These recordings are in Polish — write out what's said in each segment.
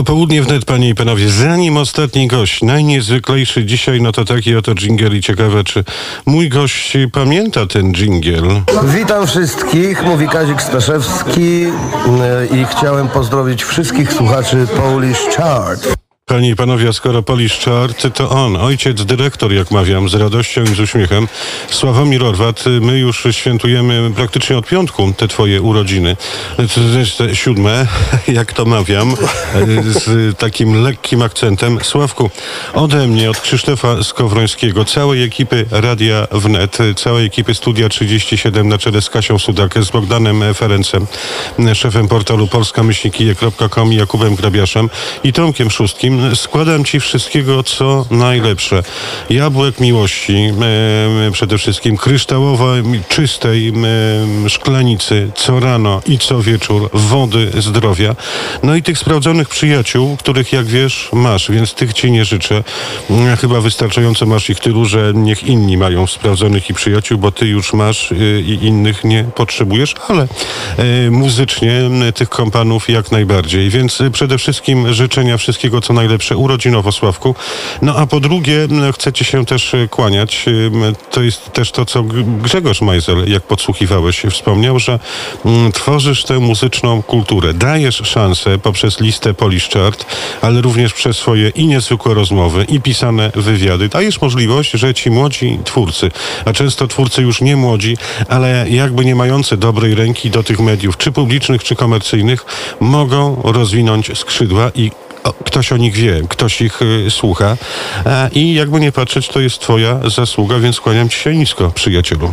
Popołudnie wnet, panie i panowie. Zanim ostatni gość, najniezwyklejszy dzisiaj, no to taki oto dżingiel i ciekawe, czy mój gość pamięta ten dżingiel. Witam wszystkich, mówi Kazik Staszewski yy, i chciałem pozdrowić wszystkich słuchaczy Polish Chart. Panie i panowie, a skoro Polish Chart, to on, ojciec dyrektor, jak mawiam, z radością i z uśmiechem, Sławomir Orwat. My już świętujemy praktycznie od piątku te twoje urodziny. Jest te siódme, jak to mawiam, z takim lekkim akcentem. Sławku, ode mnie, od Krzysztofa Skowrońskiego, całej ekipy Radia Wnet, całej ekipy Studia 37 na czele z Kasią Sudak, z Bogdanem Ferencem, szefem portalu polskamyślnikije.com i Jakubem Grabiaszem i Tomkiem Szóstkim, składam Ci wszystkiego, co najlepsze. Jabłek miłości, przede wszystkim kryształowej, czystej szklanicy co rano i co wieczór, wody zdrowia. No i tych sprawdzonych przyjaciół, których jak wiesz masz, więc tych Ci nie życzę. E, Chyba wystarczająco masz ich tylu, że niech inni mają sprawdzonych i przyjaciół, bo Ty już masz e, i innych nie potrzebujesz, ale e, muzycznie tych kompanów jak najbardziej. Więc e, przede wszystkim życzenia wszystkiego, co najlepsze urodzinowo, Sławku. No a po drugie, chcecie się też e, kłaniać. Ym, To jest też to, co Grzegorz Majzel, jak podsłuchiwałeś, wspomniał, że tworzysz tę muzyczną kulturę. Dajesz szansę poprzez listę Polish Chart, ale również przez swoje i niezwykłe rozmowy, i pisane wywiady. Dajesz możliwość, że ci młodzi twórcy, a często twórcy już nie młodzi, ale jakby nie mający dobrej ręki do tych mediów, czy publicznych, czy komercyjnych, mogą rozwinąć skrzydła i ktoś o nich wie, ktoś ich y, słucha e, i jakby nie patrzeć, to jest twoja zasługa, więc kłaniam ci się nisko, przyjacielu.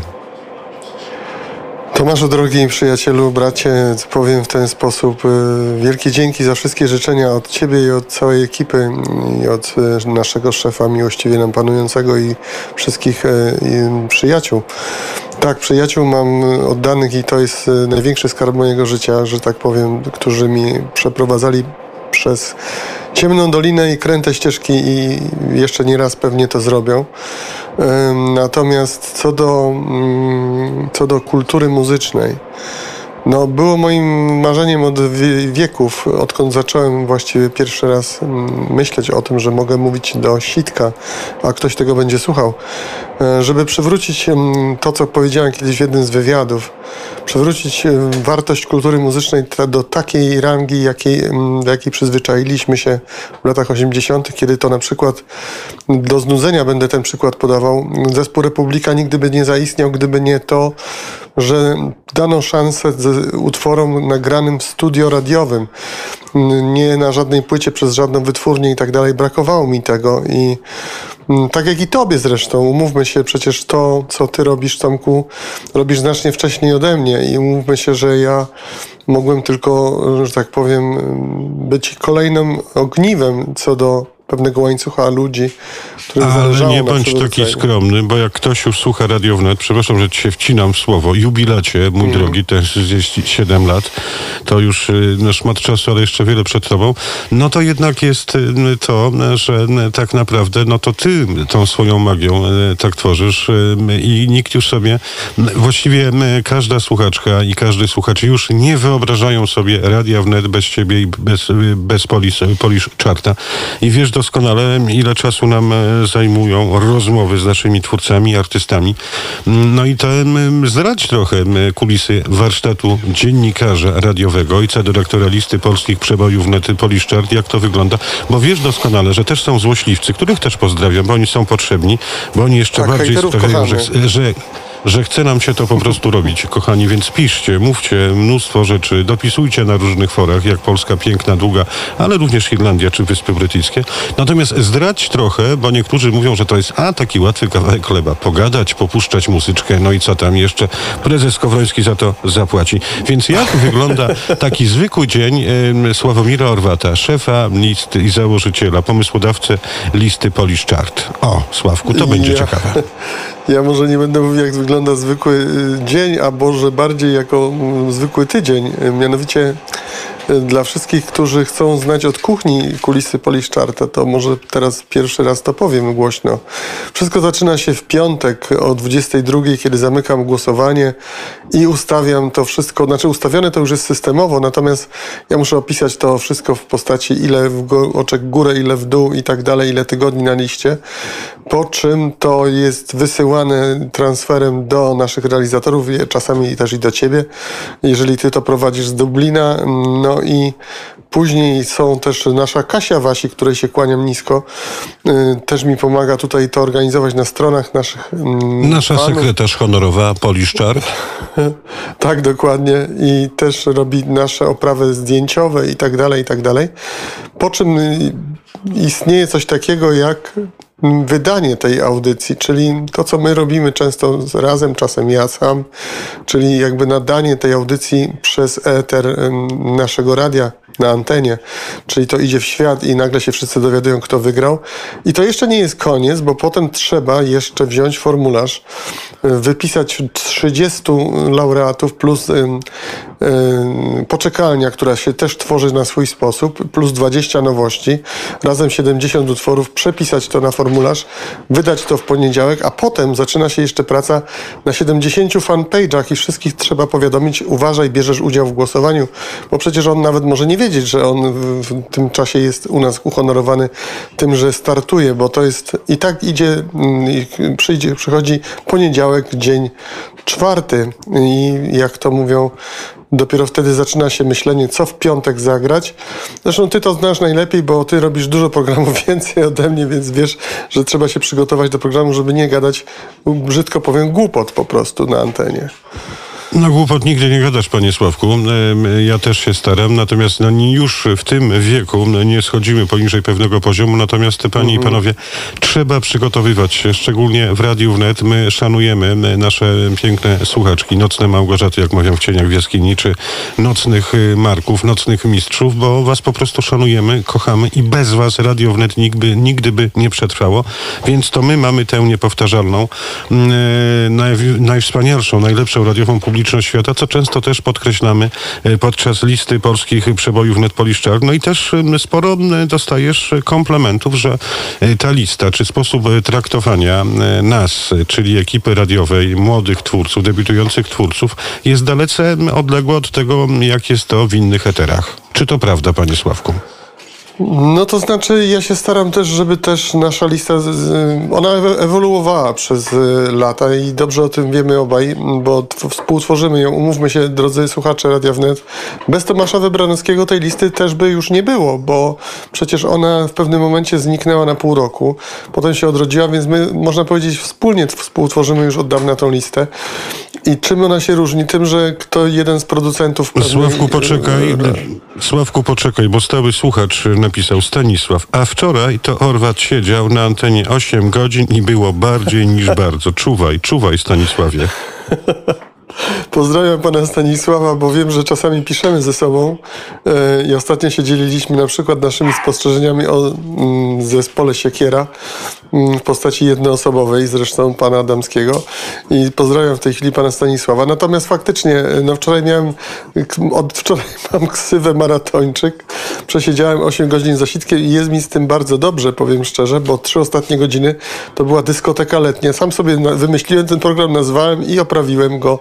Tomaszu, drogi przyjacielu, bracie, powiem w ten sposób. y, Wielkie dzięki za wszystkie życzenia od Ciebie i od całej ekipy mm, i od y, naszego szefa miłościwie nam panującego i wszystkich y, przyjaciół. Tak, przyjaciół mam oddanych i to jest y, największy skarb mojego życia, że tak powiem, którzy mi przeprowadzali przez ciemną dolinę i kręte ścieżki i jeszcze nie raz pewnie to zrobią. Natomiast co do, mm, co do kultury muzycznej, no było moim marzeniem od wie- wieków, odkąd zacząłem właściwie pierwszy raz mm, myśleć o tym, że mogę mówić do sitka, a ktoś tego będzie słuchał, e, żeby przywrócić mm, to, co powiedziałem kiedyś w jednym z wywiadów, przywrócić e, wartość kultury muzycznej do takiej rangi, jakiej, mm, do jakiej przyzwyczailiśmy się w latach 80., kiedy to na przykład do znudzenia będę ten przykład podawał. Zespół Republika nigdy by nie zaistniał, gdyby nie to, że dano szansę z utworom nagranym w studio radiowym, nie na żadnej płycie przez żadną wytwórnię i tak dalej. Brakowało mi tego i tak jak i tobie zresztą, umówmy się, przecież to, co ty robisz, Tomku, robisz znacznie wcześniej ode mnie i umówmy się, że ja mogłem tylko, że tak powiem, być kolejnym ogniwem co do pewnego łańcucha ludzi, którym Ale nie bądź taki skromny, bo jak ktoś już słucha Radio Wnet, przepraszam, że ci się wcinam w słowo, jubilacie, mój Mm. drogi, też 37 lat, to już no, szmat czasu, ale jeszcze wiele przed tobą, no to jednak jest y, to, że y, tak naprawdę, no to ty tą swoją magią tak tworzysz i nikt już sobie, właściwie każda słuchaczka i każdy słuchacz już nie wyobrażają sobie Radia Wnet bez ciebie i bez, bez Polish, Polish Charta. I wiesz doskonale, ile czasu nam e, zajmują rozmowy z naszymi twórcami, artystami. Mm, No i to zdradź trochę kulisy warsztatu dziennikarza radiowego, ojca dyrektora listy polskich przebojów nety Polish Chart, jak to wygląda, bo wiesz doskonale, że też są złośliwcy, których też pozdrawiam, bo oni są potrzebni, bo oni jeszcze Tak, bardziej sprawiają, że, że że chce nam się to po prostu robić, kochani, więc piszcie, mówcie mnóstwo rzeczy, dopisujcie na różnych forach, jak Polska piękna, długa, ale również Irlandia czy Wyspy Brytyjskie. Natomiast zdrać trochę, bo niektórzy mówią, że to jest a taki łatwy kawałek chleba, pogadać, popuszczać muzyczkę, no i co tam jeszcze, prezes Skowroński za to zapłaci. Więc jak wygląda taki zwykły dzień em, Sławomira Orwata, szefa listy i założyciela, pomysłodawcy listy Polish Chart? O, Sławku, to będzie Ja- ciekawe. Ja może nie będę mówił, jak wygląda zwykły y, dzień, a może bardziej jako mm, zwykły tydzień. Y, Mianowicie dla wszystkich, którzy chcą znać od kuchni kulisy Poliszczarta, to może teraz pierwszy raz to powiem głośno. Wszystko zaczyna się w piątek o 22, kiedy zamykam głosowanie i ustawiam to wszystko, znaczy ustawione to już jest systemowo, natomiast ja muszę opisać to wszystko w postaci ile w oczek górę, ile w dół i tak dalej, ile tygodni na liście, po czym to jest wysyłane transferem do naszych realizatorów, czasami też i do ciebie, jeżeli ty to prowadzisz z Dublina, no i później są też nasza Kasia Wasi, której się kłaniam nisko, y, też mi pomaga tutaj to organizować na stronach naszych mm, Nasza fanów. sekretarz honorowa Poliszczar. Tak, dokładnie. I też robi nasze oprawy zdjęciowe i tak dalej, i tak dalej. Po czym y, istnieje coś takiego jak wydanie tej audycji, czyli to, co my robimy często razem, czasem ja sam, czyli jakby nadanie tej audycji przez eter naszego radia na antenie, czyli to idzie w świat i nagle się wszyscy dowiadują, kto wygrał. I to jeszcze nie jest koniec, bo potem trzeba jeszcze wziąć formularz, y, wypisać 30 laureatów plus ym, ym, poczekalnia, która się też tworzy na swój sposób, plus 20 nowości, razem 70 utworów, przepisać to na formularz, wydać to w poniedziałek, a potem zaczyna się jeszcze praca na 70 fanpage'ach i wszystkich trzeba powiadomić, uważaj, bierzesz udział w głosowaniu, bo przecież on nawet może nie wiedzieć, że on w, tym czasie jest u nas uhonorowany tym, że startuje, bo to jest i tak idzie, mm, przyjdzie, przychodzi poniedziałek, dzień czwarty i jak to mówią, dopiero wtedy zaczyna się myślenie, co w piątek zagrać. Zresztą ty to znasz najlepiej, bo ty robisz dużo programów więcej ode mnie, więc wiesz, że trzeba się przygotować do programu, żeby nie gadać, brzydko powiem, głupot po prostu na antenie. No głupot nigdy nie gadasz, panie Sławku. Ja też się staram, natomiast no, już w tym wieku no, nie schodzimy poniżej pewnego poziomu, natomiast panie i panowie, trzeba przygotowywać się, szczególnie w Radiu Wnet. My szanujemy nasze piękne słuchaczki, nocne Małgorzaty, jak mawiam w cieniach w jaskini, czy nocnych y, Marków, nocnych mistrzów, bo was po prostu szanujemy, kochamy i bez was Radio Wnet nigdy, nigdy by nie przetrwało, więc to my mamy tę niepowtarzalną, e, naj, najwspanialszą, najlepszą radiową publiczność świata, co często też podkreślamy e, podczas listy polskich przebojów Net Poliszczak. No i też sporo dostajesz komplementów, że e, ta lista, czy sposób e, traktowania nas, czyli ekipy radiowej, młodych twórców, debiutujących twórców, jest dalece odległa od tego, jak jest to w innych eterach. Czy to prawda, panie Sławku? No to znaczy, ja się staram też, żeby też nasza lista, ona ewo- ewoluowała przez y, lata i dobrze o tym wiemy obaj, bo tw- współtworzymy ją. Umówmy się, drodzy słuchacze Radia Wnet, bez Tomasza Wybranowskiego tej listy też by już nie było, bo przecież ona w pewnym momencie zniknęła na pół roku, potem się odrodziła, więc my, można powiedzieć, wspólnie współtworzymy już od dawna tą listę. I czym ona się różni? Tym, że kto jeden z producentów... pewnej- Sławku, poczekaj. Sławku, poczekaj, bo stały słuchacz napisał Stanisław, a wczoraj to Orwat siedział na antenie 8 godzin i było bardziej niż bardzo. Czuwaj, czuwaj, Stanisławie. Pozdrawiam pana Stanisława, bo wiem, że czasami piszemy ze sobą e, i ostatnio się dzieliliśmy na przykład naszymi spostrzeżeniami o mm, zespole Siekiera mm, w postaci jednoosobowej, zresztą pana Adamskiego i pozdrawiam w tej chwili pana Stanisława. Natomiast faktycznie, e, no wczoraj miałem, od wczoraj mam ksywę maratończyk, przesiedziałem 8 godzin za sitkiem i jest mi z tym bardzo dobrze, powiem szczerze, bo trzy ostatnie godziny to była dyskoteka letnia. Sam sobie wymyśliłem ten program, nazwałem i oprawiłem go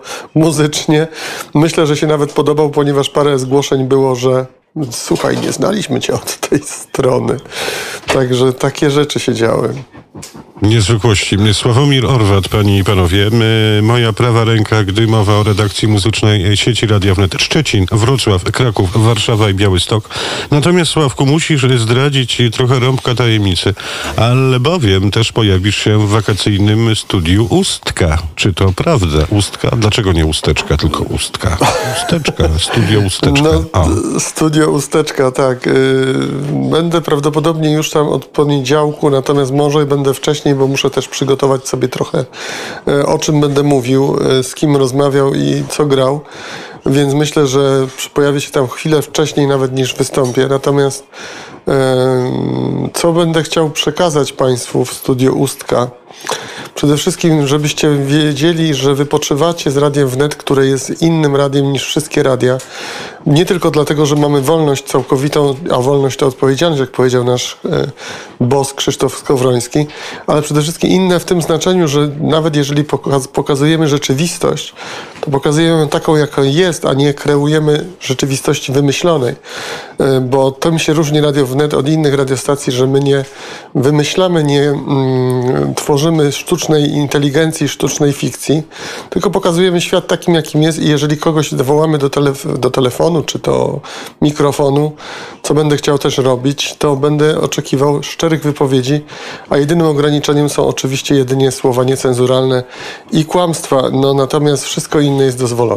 Myślę, że się nawet podobał, ponieważ parę zgłoszeń było, że słuchaj, nie znaliśmy cię od tej strony. Także takie rzeczy się działy. Niezwykłości. Sławomir Orwat, panie i panowie. Moja prawa ręka, gdy mowa o redakcji muzycznej sieci Radia Wnet. Szczecin, Wrocław, Kraków, Warszawa i Białystok. Natomiast Sławku, musisz zdradzić trochę rąbka tajemnicy, ale bowiem też pojawisz się w wakacyjnym studiu Ustka. Czy to prawda? Ustka? Dlaczego nie Usteczka, tylko Ustka? Usteczka, studio Usteczka. No, O. Usteczka, tak. Yy, Będę prawdopodobnie już tam od poniedziałku, natomiast może będę wcześniej, bo muszę też przygotować sobie trochę, yy, o czym będę mówił, yy, z kim rozmawiał i co grał. Więc myślę, że pojawię się tam chwilę wcześniej nawet niż wystąpię. Natomiast co będę chciał przekazać Państwu w studio Ustka? Przede wszystkim, żebyście wiedzieli, że wypoczywacie z Radiem Wnet, które jest innym radiem niż wszystkie radia. Nie tylko dlatego, że mamy wolność całkowitą, a wolność to odpowiedzialność, jak powiedział nasz e, boss Krzysztof Skowroński, ale przede wszystkim inne w tym znaczeniu, że nawet jeżeli pokaz- pokazujemy rzeczywistość, to pokazujemy ją taką, jaka jest, a nie kreujemy rzeczywistości wymyślonej. E, Bo to mi się różni Radio Wnet od innych radiostacji, że my nie wymyślamy, nie mm, tworzymy sztucznej inteligencji, sztucznej fikcji, tylko pokazujemy świat takim, jakim jest i jeżeli kogoś wołamy do, telef- do telefonu czy do mikrofonu, co będę chciał też robić, to będę oczekiwał szczerych wypowiedzi, a jedynym ograniczeniem są oczywiście jedynie słowa niecenzuralne i kłamstwa, no natomiast wszystko inne jest dozwolone.